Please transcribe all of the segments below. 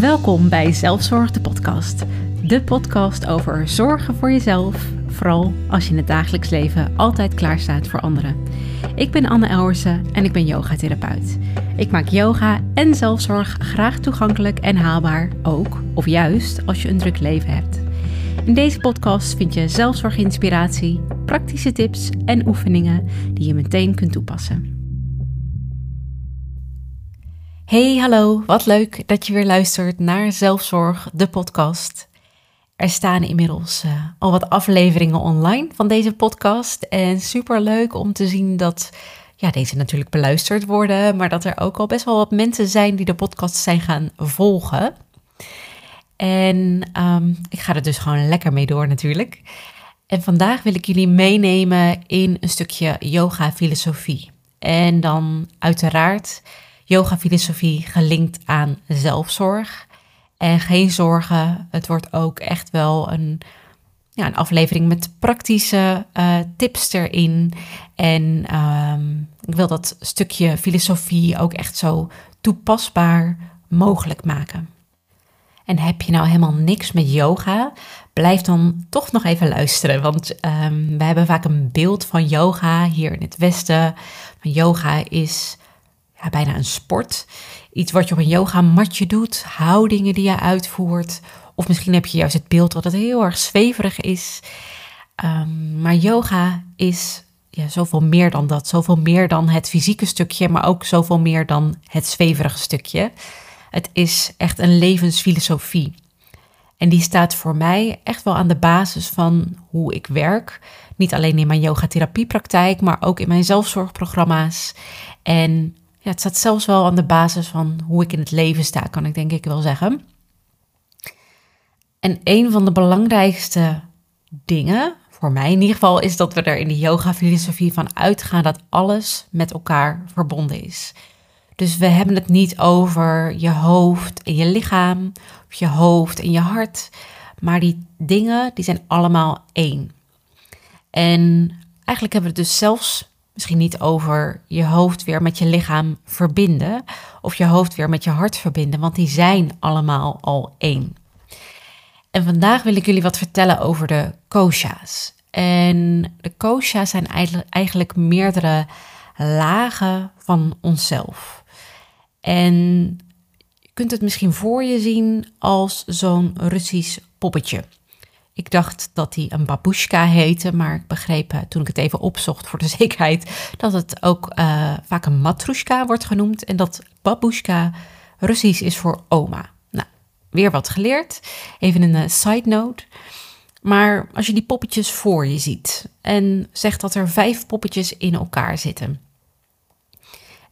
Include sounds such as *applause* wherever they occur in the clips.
Welkom bij Zelfzorg de podcast. De podcast over zorgen voor jezelf, vooral als je in het dagelijks leven altijd klaar staat voor anderen. Ik ben Anne Elwersen en ik ben yogatherapeut. Ik maak yoga en zelfzorg graag toegankelijk en haalbaar, ook of juist als je een druk leven hebt. In deze podcast vind je zelfzorginspiratie, praktische tips en oefeningen die je meteen kunt toepassen. Hey, hallo, wat leuk dat je weer luistert naar Zelfzorg, de podcast. Er staan inmiddels uh, al wat afleveringen online van deze podcast. En super leuk om te zien dat ja, deze natuurlijk beluisterd worden, maar dat er ook al best wel wat mensen zijn die de podcast zijn gaan volgen. En um, ik ga er dus gewoon lekker mee door natuurlijk. En vandaag wil ik jullie meenemen in een stukje yoga-filosofie. En dan uiteraard yoga-filosofie gelinkt aan zelfzorg. En geen zorgen, het wordt ook echt wel een, ja, een aflevering met praktische uh, tips erin. En um, ik wil dat stukje filosofie ook echt zo toepasbaar mogelijk maken. En heb je nou helemaal niks met yoga? Blijf dan toch nog even luisteren. Want um, we hebben vaak een beeld van yoga hier in het Westen. Yoga is ja, bijna een sport. Iets wat je op een yogamatje doet, houdingen die je uitvoert. Of misschien heb je juist het beeld dat het heel erg zweverig is. Um, maar yoga is ja, zoveel meer dan dat. Zoveel meer dan het fysieke stukje, maar ook zoveel meer dan het zweverige stukje. Het is echt een levensfilosofie. En die staat voor mij echt wel aan de basis van hoe ik werk. Niet alleen in mijn yogatherapiepraktijk, maar ook in mijn zelfzorgprogramma's. En ja, het staat zelfs wel aan de basis van hoe ik in het leven sta, kan ik denk ik wel zeggen. En een van de belangrijkste dingen, voor mij in ieder geval, is dat we er in de yoga-filosofie van uitgaan dat alles met elkaar verbonden is. Dus we hebben het niet over je hoofd en je lichaam, of je hoofd en je hart, maar die dingen die zijn allemaal één. En eigenlijk hebben we het dus zelfs misschien niet over je hoofd weer met je lichaam verbinden of je hoofd weer met je hart verbinden, want die zijn allemaal al één. En vandaag wil ik jullie wat vertellen over de kosha's. En de kosha's zijn eigenlijk meerdere lagen van onszelf. En je kunt het misschien voor je zien als zo'n Russisch poppetje. Ik dacht dat hij een babushka heette, maar ik begreep eh, toen ik het even opzocht voor de *laughs* zekerheid dat het ook uh, vaak een matrushka wordt genoemd en dat babushka Russisch is voor oma. Nou, weer wat geleerd. Even een uh, side note. Maar als je die poppetjes voor je ziet en zegt dat er vijf poppetjes in elkaar zitten.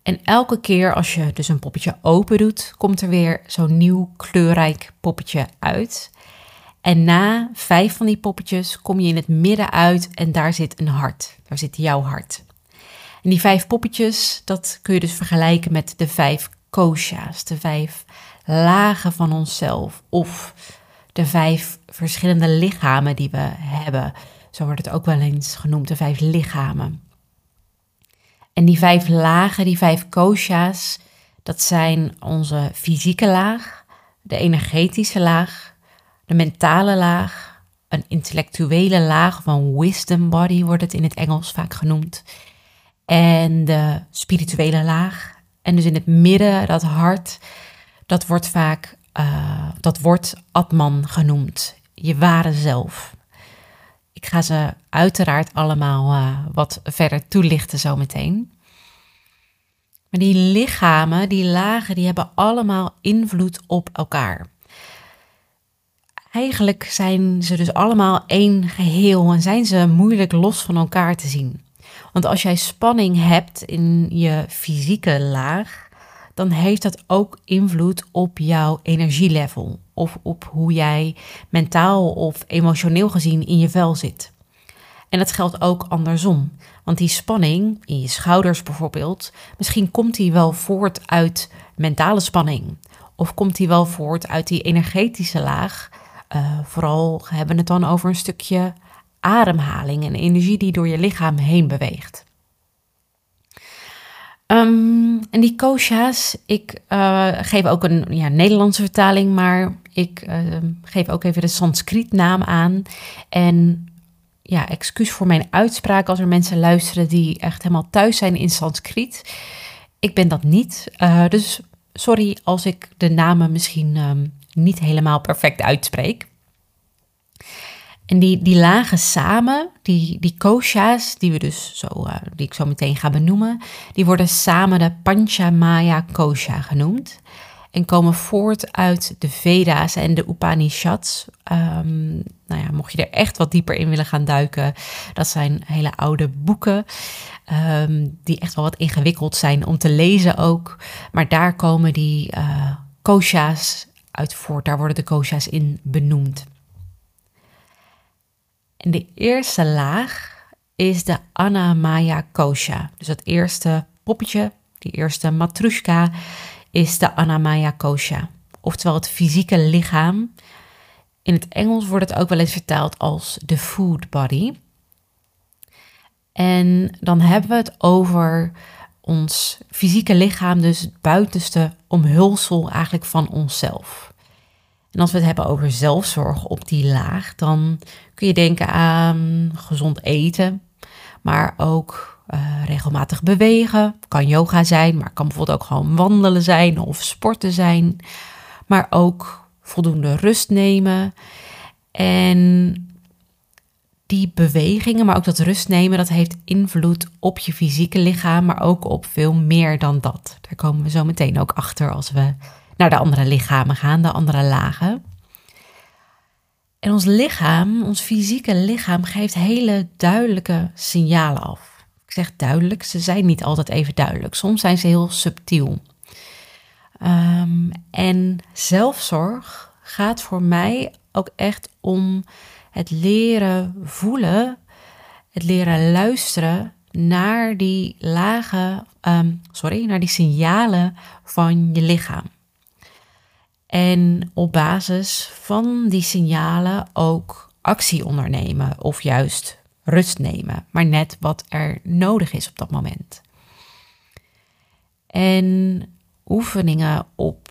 En elke keer als je dus een poppetje open doet, komt er weer zo'n nieuw kleurrijk poppetje uit. En na vijf van die poppetjes kom je in het midden uit en daar zit een hart. Daar zit jouw hart. En die vijf poppetjes, dat kun je dus vergelijken met de vijf kosha's, de vijf lagen van onszelf. Of de vijf verschillende lichamen die we hebben. Zo wordt het ook wel eens genoemd, de vijf lichamen. En die vijf lagen, die vijf kosha's, dat zijn onze fysieke laag, de energetische laag, de mentale laag, een intellectuele laag van wisdom body wordt het in het Engels vaak genoemd. En de spirituele laag. En dus in het midden, dat hart, dat wordt vaak, uh, dat wordt Atman genoemd. Je ware zelf. Ik ga ze uiteraard allemaal uh, wat verder toelichten zometeen. Maar die lichamen, die lagen, die hebben allemaal invloed op elkaar eigenlijk zijn ze dus allemaal één geheel en zijn ze moeilijk los van elkaar te zien. Want als jij spanning hebt in je fysieke laag, dan heeft dat ook invloed op jouw energielevel of op hoe jij mentaal of emotioneel gezien in je vel zit. En dat geldt ook andersom. Want die spanning in je schouders bijvoorbeeld, misschien komt die wel voort uit mentale spanning. Of komt die wel voort uit die energetische laag uh, vooral hebben we het dan over een stukje ademhaling en energie die door je lichaam heen beweegt. Ehm, en die kosha's, ik uh, geef ook een ja, Nederlandse vertaling, maar ik uh, geef ook even de Sanskriet naam aan. En ja, excuus voor mijn uitspraak als er mensen luisteren die echt helemaal thuis zijn in Sanskriet. Ik ben dat niet, dus sorry als ik de namen misschien um, niet helemaal perfect uitspreek. En die, die lagen samen, die, die kosha's, die, we dus zo, uh, die ik zo meteen ga benoemen, die worden samen de Panchamaya kosha genoemd. En komen voort uit de Veda's en de Upanishads. Um, nou ja, mocht je er echt wat dieper in willen gaan duiken, dat zijn hele oude boeken. Um, die echt wel wat ingewikkeld zijn om te lezen ook. Maar daar komen die uh, kosha's uit voort. Daar worden de kosha's in benoemd. En de eerste laag is de Anamaya Kosha. Dus het eerste poppetje, die eerste matrushka, is de Anamaya Kosha. Oftewel het fysieke lichaam. In het Engels wordt het ook wel eens vertaald als de food body. En dan hebben we het over ons fysieke lichaam, dus het buitenste omhulsel eigenlijk van onszelf. En als we het hebben over zelfzorg op die laag, dan kun je denken aan gezond eten, maar ook uh, regelmatig bewegen. Kan yoga zijn, maar kan bijvoorbeeld ook gewoon wandelen zijn of sporten zijn. Maar ook voldoende rust nemen. En die bewegingen, maar ook dat rust nemen, dat heeft invloed op je fysieke lichaam, maar ook op veel meer dan dat. Daar komen we zo meteen ook achter als we naar de andere lichamen gaan, de andere lagen. En ons lichaam, ons fysieke lichaam, geeft hele duidelijke signalen af. Ik zeg duidelijk, ze zijn niet altijd even duidelijk. Soms zijn ze heel subtiel. Um, en zelfzorg gaat voor mij ook echt om het leren voelen, het leren luisteren naar die lage, um, sorry, naar die signalen van je lichaam. En op basis van die signalen ook actie ondernemen of juist rust nemen, maar net wat er nodig is op dat moment. En oefeningen op,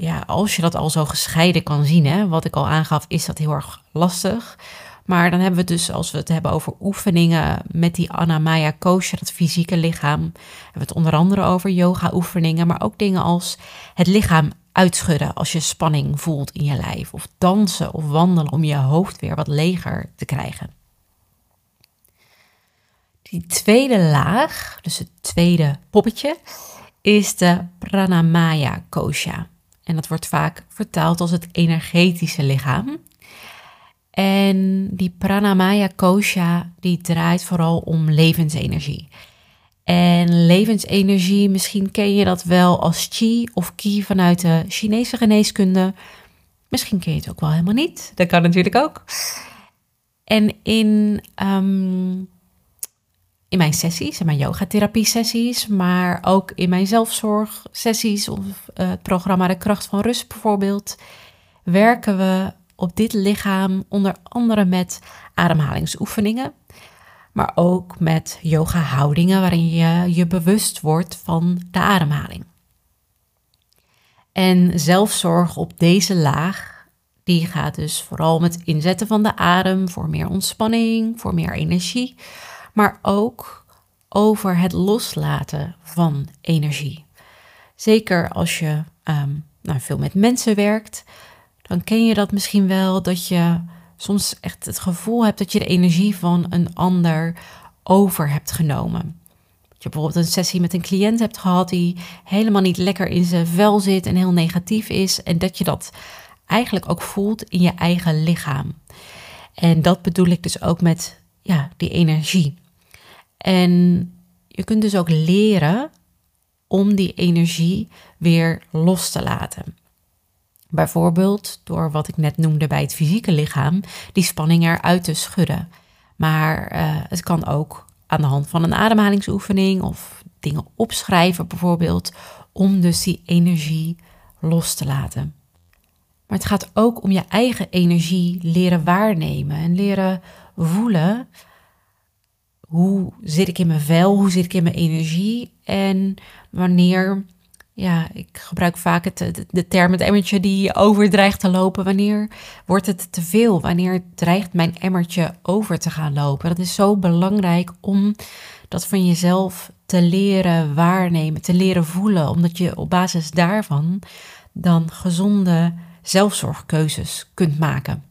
ja, als je dat al zo gescheiden kan zien, hè, wat ik al aangaf, is dat heel erg lastig. Maar dan hebben we dus, als we het hebben over oefeningen met die Anamaya Kosha, dat fysieke lichaam, hebben we het onder andere over yoga oefeningen, maar ook dingen als het lichaam uitschudden als je spanning voelt in je lijf. Of dansen of wandelen om je hoofd weer wat leger te krijgen. Die tweede laag, dus het tweede poppetje, is de Pranamaya Kosha. En dat wordt vaak vertaald als het energetische lichaam. En die Pranamaya Kosha die draait vooral om levensenergie. En levensenergie, misschien ken je dat wel als chi of ki vanuit de Chinese geneeskunde. Misschien ken je het ook wel helemaal niet. Dat kan natuurlijk ook. En in, um, in mijn sessies, in mijn yogatherapie sessies, maar ook in mijn zelfzorgsessies of uh, het programma De Kracht van Rust bijvoorbeeld, werken we op dit lichaam onder andere met ademhalingsoefeningen maar ook met yoga houdingen waarin je je bewust wordt van de ademhaling. En zelfzorg op deze laag, die gaat dus vooral met inzetten van de adem voor meer ontspanning, voor meer energie, maar ook over het loslaten van energie. Zeker als je um, nou, veel met mensen werkt, dan ken je dat misschien wel dat je soms echt het gevoel hebt dat je de energie van een ander over hebt genomen. Dat je bijvoorbeeld een sessie met een cliënt hebt gehad die helemaal niet lekker in zijn vel zit en heel negatief is. En dat je dat eigenlijk ook voelt in je eigen lichaam. En dat bedoel ik dus ook met ja, die energie. En je kunt dus ook leren om die energie weer los te laten. Bijvoorbeeld door wat ik net noemde bij het fysieke lichaam, die spanning eruit te schudden. Maar uh, het kan ook aan de hand van een ademhalingsoefening of dingen opschrijven bijvoorbeeld, om dus die energie los te laten. Maar het gaat ook om je eigen energie leren waarnemen en leren voelen hoe zit ik in mijn vel, hoe zit ik in mijn energie en wanneer, ja, ik gebruik vaak het, de term het emmertje die over dreigt te lopen, wanneer wordt het te veel, wanneer dreigt mijn emmertje over te gaan lopen. Dat is zo belangrijk om dat van jezelf te leren waarnemen, te leren voelen, omdat je op basis daarvan dan gezonde zelfzorgkeuzes kunt maken.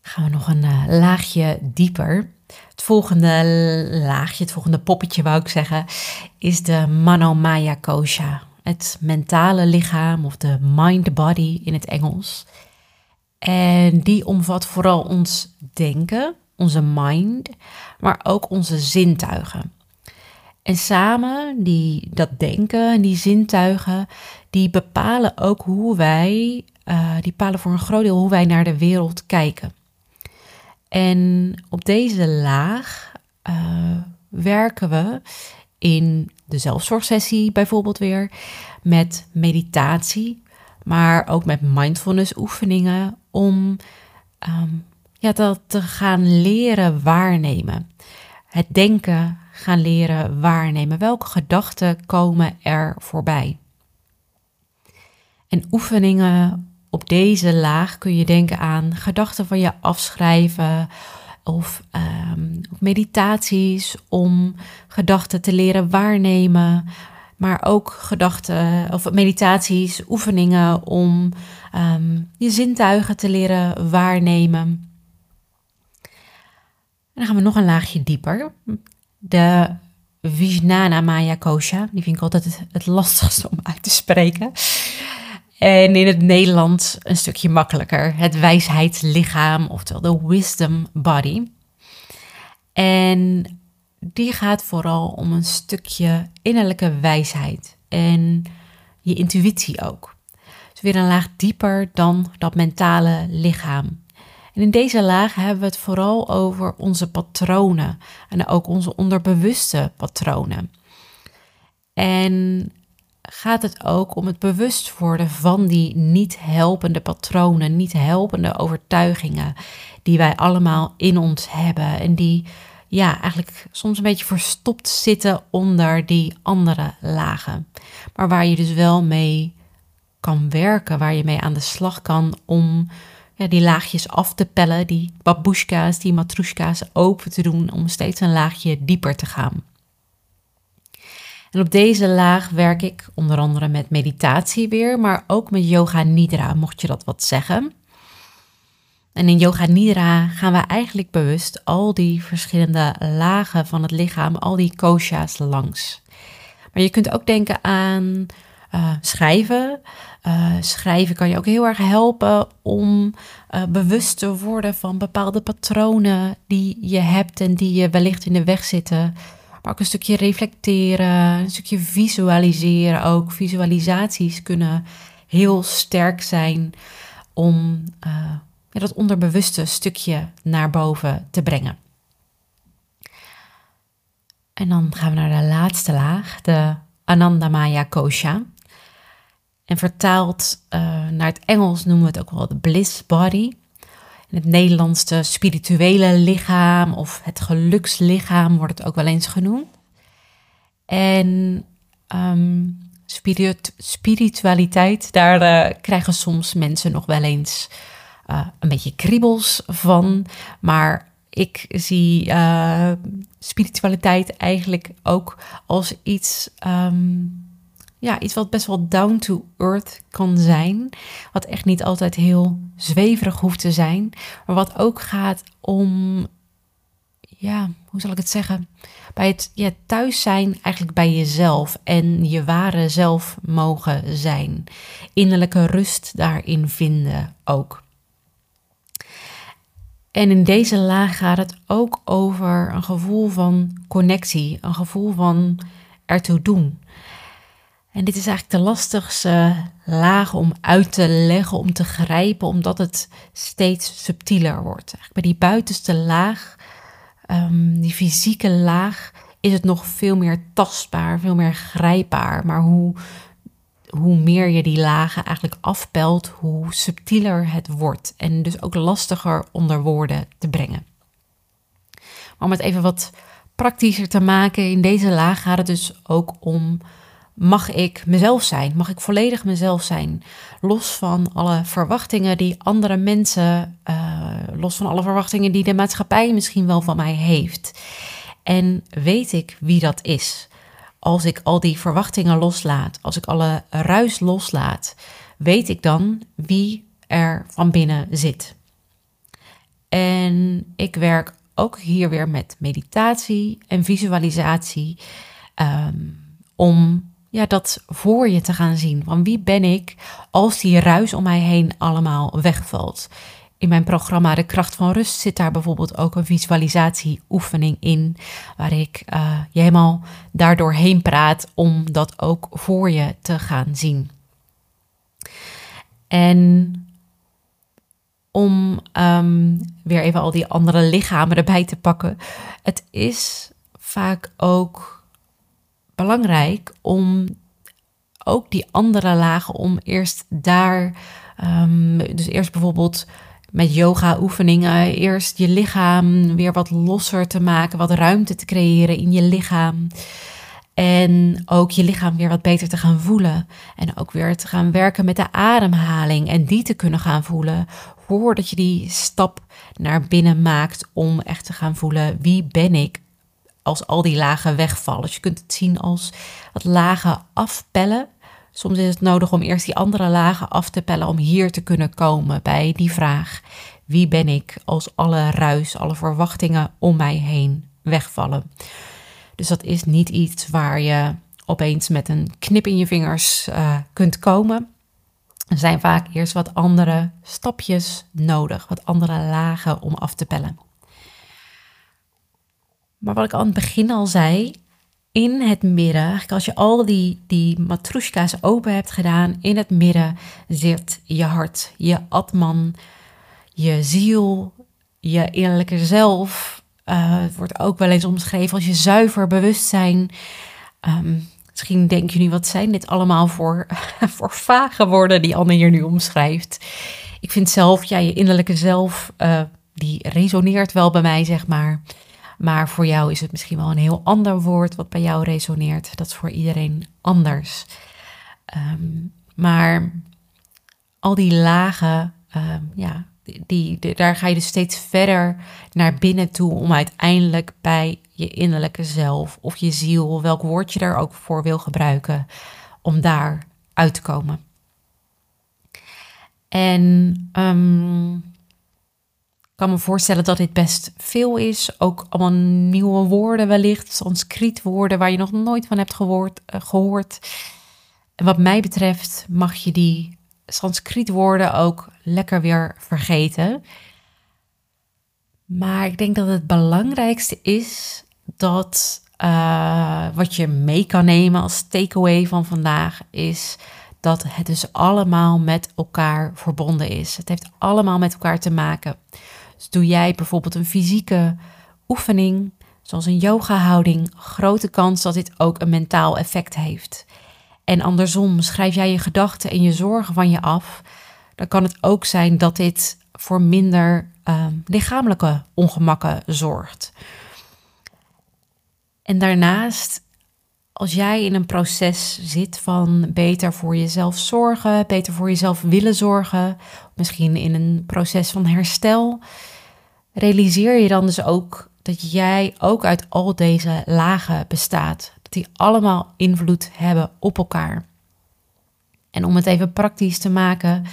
Gaan we nog een uh, laagje dieper. Het volgende laagje, het volgende poppetje wou ik zeggen, is de Manomaya Kosha. Het mentale lichaam of de mind-body in het Engels. En die omvat vooral ons denken, onze mind, maar ook onze zintuigen. En samen, die, dat denken en die zintuigen, die bepalen ook hoe wij, uh, die bepalen voor een groot deel hoe wij naar de wereld kijken. En op deze laag uh, werken we in de zelfzorgsessie bijvoorbeeld weer met meditatie, maar ook met mindfulness oefeningen om um, ja, dat te gaan leren waarnemen. Het denken gaan leren waarnemen. Welke gedachten komen er voorbij? En oefeningen op deze laag kun je denken aan gedachten van je afschrijven of um, meditaties om gedachten te leren waarnemen, maar ook gedachten of meditaties, oefeningen om um, je zintuigen te leren waarnemen. En dan gaan we nog een laagje dieper. De Vijnana Maya Kosha, die vind ik altijd het lastigste om uit te spreken. En in het Nederlands een stukje makkelijker. Het wijsheidslichaam, oftewel de wisdom body. En die gaat vooral om een stukje innerlijke wijsheid en je intuïtie ook. Dus weer een laag dieper dan dat mentale lichaam. En in deze laag hebben we het vooral over onze patronen en ook onze onderbewuste patronen. En gaat het ook om het bewust worden van die niet helpende patronen, niet helpende overtuigingen die wij allemaal in ons hebben en die ja, eigenlijk soms een beetje verstopt zitten onder die andere lagen. Maar waar je dus wel mee kan werken, waar je mee aan de slag kan om ja, die laagjes af te pellen, die babushka's, die matrushka's open te doen, om steeds een laagje dieper te gaan. En op deze laag werk ik onder andere met meditatie weer, maar ook met yoga nidra, mocht je dat wat zeggen. En in yoga nidra gaan we eigenlijk bewust al die verschillende lagen van het lichaam, al die kosha's langs. Maar je kunt ook denken aan uh, schrijven. Uh, schrijven kan je ook heel erg helpen om uh, bewust te worden van bepaalde patronen die je hebt en die je wellicht in de weg zitten. Maar ook een stukje reflecteren, een stukje visualiseren ook. Visualisaties kunnen heel sterk zijn om uh, ja, dat onderbewuste stukje naar boven te brengen. En dan gaan we naar de laatste laag, de Anandamaya Kosha. En vertaald uh, naar het Engels noemen we het ook wel de bliss body. In het Nederlands de spirituele lichaam of het gelukslichaam wordt het ook wel eens genoemd. En um, spiritualiteit, daar uh, krijgen soms mensen nog wel eens uh, een beetje kriebels van. Maar ik zie uh, spiritualiteit eigenlijk ook als iets um, ja, iets wat best wel down to earth kan zijn. Wat echt niet altijd heel zweverig hoeft te zijn. Maar wat ook gaat om, ja, hoe zal ik het zeggen? Bij het ja, thuis zijn eigenlijk bij jezelf en je ware zelf mogen zijn. Innerlijke rust daarin vinden ook. En in deze laag gaat het ook over een gevoel van connectie, een gevoel van ertoe doen. En dit is eigenlijk de lastigste laag om uit te leggen, om te grijpen, omdat het steeds subtieler wordt. Eigenlijk bij die buitenste laag, um, die fysieke laag, is het nog veel meer tastbaar, veel meer grijpbaar. Maar hoe, hoe meer je die lagen eigenlijk afpelt, hoe subtieler het wordt. En dus ook lastiger onder woorden te brengen. Maar om het even wat praktischer te maken, in deze laag gaat het dus ook om: mag ik mezelf zijn? Mag ik volledig mezelf zijn? Los van alle verwachtingen die andere mensen, uh, los van alle verwachtingen die de maatschappij misschien wel van mij heeft. En weet ik wie dat is? Als ik al die verwachtingen loslaat, als ik alle ruis loslaat, weet ik dan wie er van binnen zit. En ik werk ook hier weer met meditatie en visualisatie ehm, om ja, dat voor je te gaan zien. Van wie ben ik als die ruis om mij heen allemaal wegvalt. In mijn programma De Kracht van Rust zit daar bijvoorbeeld ook een visualisatieoefening in, waar ik uh, je helemaal daardoor heen praat om dat ook voor je te gaan zien. En om um, weer even al die andere lichamen erbij te pakken. Het is vaak ook belangrijk om ook die andere lagen, om eerst daar, um, dus eerst bijvoorbeeld met yoga oefeningen, eerst je lichaam weer wat losser te maken, wat ruimte te creëren in je lichaam. En ook je lichaam weer wat beter te gaan voelen. En ook weer te gaan werken met de ademhaling en die te kunnen gaan voelen voordat je die stap naar binnen maakt om echt te gaan voelen wie ben ik als al die lagen wegvallen. Dus je kunt het zien als wat lagen afpellen. Soms is het nodig om eerst die andere lagen af te pellen om hier te kunnen komen bij die vraag: wie ben ik als alle ruis, alle verwachtingen om mij heen wegvallen? Dus dat is niet iets waar je opeens met een knip in je vingers uh, kunt komen. Er zijn vaak eerst wat andere stapjes nodig, wat andere lagen om af te pellen. Maar wat ik aan het begin al zei, in het midden, eigenlijk als je al die, die matroeska's open hebt gedaan, in het midden zit je hart, je atman, je ziel, je innerlijke zelf. Uh, het wordt ook wel eens omschreven als je zuiver bewustzijn. Um, Misschien denk je nu, wat zijn dit allemaal voor, *laughs* voor vage woorden die Anne hier nu omschrijft? Ik vind zelf, ja, je innerlijke zelf, uh, die resoneert wel bij mij, zeg maar. Maar voor jou is het misschien wel een heel ander woord wat bij jou resoneert. Dat is voor iedereen anders. Um, maar al die lagen, um, ja, die, daar ga je dus steeds verder naar binnen toe om uiteindelijk bij je innerlijke zelf of je ziel, welk woord je daar ook voor wil gebruiken, om daar uit te komen. En ik kan me voorstellen dat dit best veel is. Ook allemaal nieuwe woorden wellicht, Sanskriet woorden waar je nog nooit van hebt gehoord. Uh, gehoord. En wat mij betreft mag je die Sanskriet woorden ook lekker weer vergeten. Maar ik denk dat het belangrijkste is dat uh, wat je mee kan nemen als takeaway van vandaag is dat het dus allemaal met elkaar verbonden is. Het heeft allemaal met elkaar te maken. Dus doe jij bijvoorbeeld een fysieke oefening, zoals een yoga-houding, grote kans dat dit ook een mentaal effect heeft. En andersom, schrijf jij je gedachten en je zorgen van je af, dan kan het ook zijn dat dit voor minder uh, lichamelijke ongemakken zorgt. En daarnaast, als jij in een proces zit van beter voor jezelf zorgen, beter voor jezelf willen zorgen, misschien in een proces van herstel, realiseer je dan dus ook dat jij ook uit al deze lagen bestaat. Dat die allemaal invloed hebben op elkaar. En om het even praktisch te maken,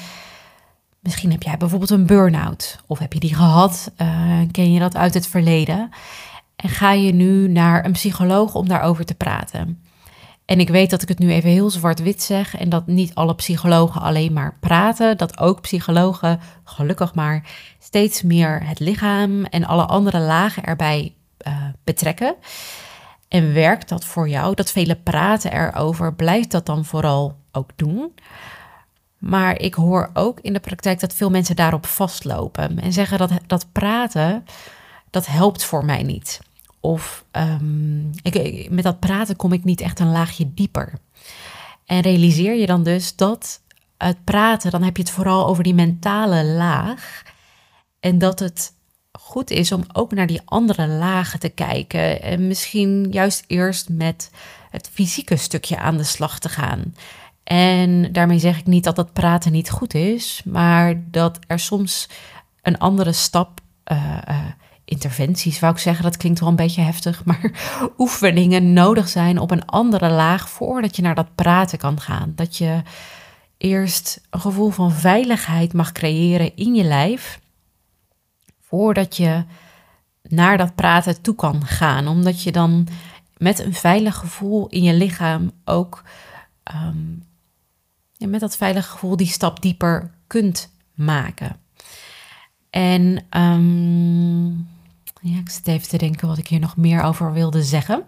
misschien heb jij bijvoorbeeld een burn-out of heb je die gehad, uh, ken je dat uit het verleden. En ga je nu naar een psycholoog om daarover te praten. En ik weet dat ik het nu even heel zwart-wit zeg en dat niet alle psychologen alleen maar praten, dat ook psychologen, gelukkig maar, steeds meer het lichaam en alle andere lagen erbij uh, betrekken. En werkt dat voor jou? Dat vele praten erover, blijft dat dan vooral ook doen? Maar ik hoor ook in de praktijk dat veel mensen daarop vastlopen en zeggen dat dat praten, dat helpt voor mij niet. Of um, ik, met dat praten kom ik niet echt een laagje dieper. En realiseer je dan dus dat het praten, dan heb je het vooral over die mentale laag. En dat het goed is om ook naar die andere lagen te kijken. En misschien juist eerst met het fysieke stukje aan de slag te gaan. En daarmee zeg ik niet dat dat praten niet goed is, maar dat er soms een andere stap, uh, interventies wou ik zeggen, dat klinkt wel een beetje heftig, maar *laughs* oefeningen nodig zijn op een andere laag voordat je naar dat praten kan gaan. Dat je eerst een gevoel van veiligheid mag creëren in je lijf voordat je naar dat praten toe kan gaan. Omdat je dan met een veilig gevoel in je lichaam ook um, met dat veilige gevoel die stap dieper kunt maken. En um, ik zit even te denken wat ik hier nog meer over wilde zeggen.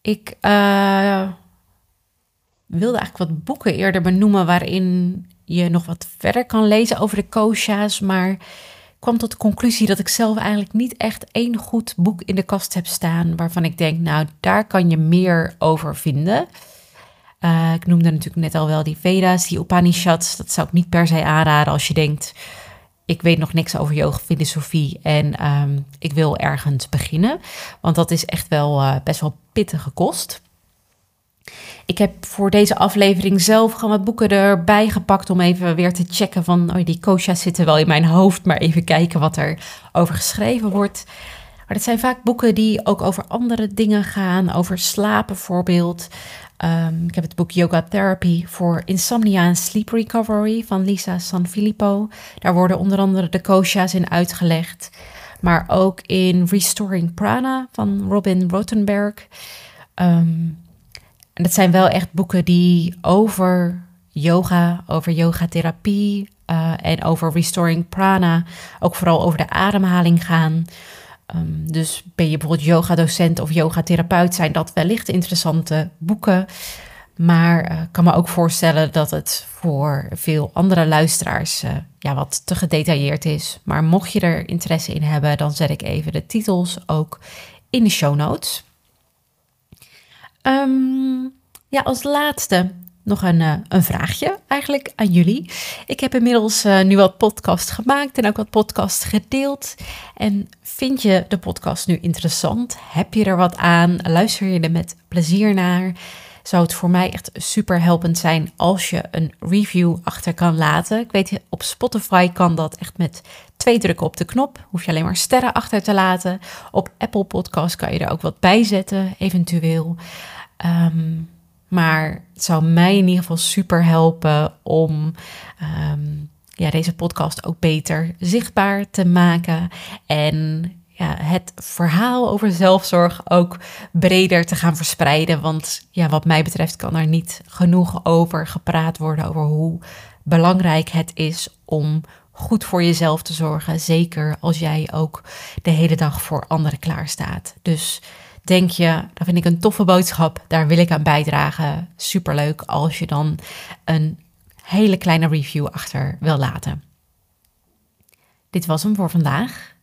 Ik uh, wilde eigenlijk wat boeken eerder benoemen waarin je nog wat verder kan lezen over de kosha's, maar kwam tot de conclusie dat ik zelf eigenlijk niet echt één goed boek in de kast heb staan waarvan ik denk, nou, daar kan je meer over vinden. Uh, ik noemde natuurlijk net al wel die Veda's, die Upanishads. Dat zou ik niet per se aanraden als je denkt, ik weet nog niks over yoga-filosofie en um, ik wil ergens beginnen. Want dat is echt wel uh, best wel pittige kost. Ik heb voor deze aflevering zelf gewoon wat boeken erbij gepakt om even weer te checken van oh, die kosha's zitten wel in mijn hoofd, maar even kijken wat er over geschreven wordt. Maar dat zijn vaak boeken die ook over andere dingen gaan, over slapen bijvoorbeeld. Um, ik heb het boek Yoga Therapy voor Insomnia en Sleep Recovery van Lisa Sanfilippo. Daar worden onder andere de kosha's in uitgelegd. Maar ook in Restoring Prana van Robin Rothenberg. Um, en dat zijn wel echt boeken die over yoga, over yogatherapie uh, en over restoring prana, ook vooral over de ademhaling gaan. Um, dus ben je bijvoorbeeld yogadocent of yogatherapeut, zijn dat wellicht interessante boeken. Maar ik uh, kan me ook voorstellen dat het voor veel andere luisteraars uh, ja, wat te gedetailleerd is. Maar mocht je er interesse in hebben, dan zet ik even de titels ook in de show notes. Um, ja, als laatste nog een, uh, een vraagje eigenlijk aan jullie. Ik heb inmiddels uh, nu wat podcast gemaakt en ook wat podcast gedeeld. En vind je de podcast nu interessant? Heb je er wat aan? Luister je er met plezier naar? Zou het voor mij echt super helpend zijn als je een review achter kan laten. Ik weet, op Spotify kan dat echt met twee drukken op de knop. Hoef je alleen maar sterren achter te laten. Op Apple Podcast kan je er ook wat bij zetten, eventueel. Um, maar het zou mij in ieder geval super helpen om um, ja, deze podcast ook beter zichtbaar te maken. En ja, het verhaal over zelfzorg ook breder te gaan verspreiden. Want ja, wat mij betreft kan er niet genoeg over gepraat worden over hoe belangrijk het is om goed voor jezelf te zorgen. Zeker als jij ook de hele dag voor anderen klaarstaat. Dus denk je, dat vind ik een toffe boodschap, daar wil ik aan bijdragen. Superleuk als je dan een hele kleine review achter wil laten. Dit was hem voor vandaag.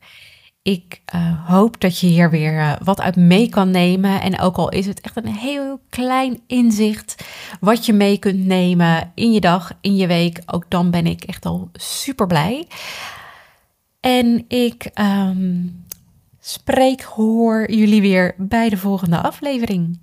Ik uh, hoop dat je hier weer uh, wat uit mee kan nemen. En ook al is het echt een heel klein inzicht wat je mee kunt nemen in je dag, in je week, ook dan ben ik echt al super blij. En ik um, spreek, hoor jullie weer bij de volgende aflevering.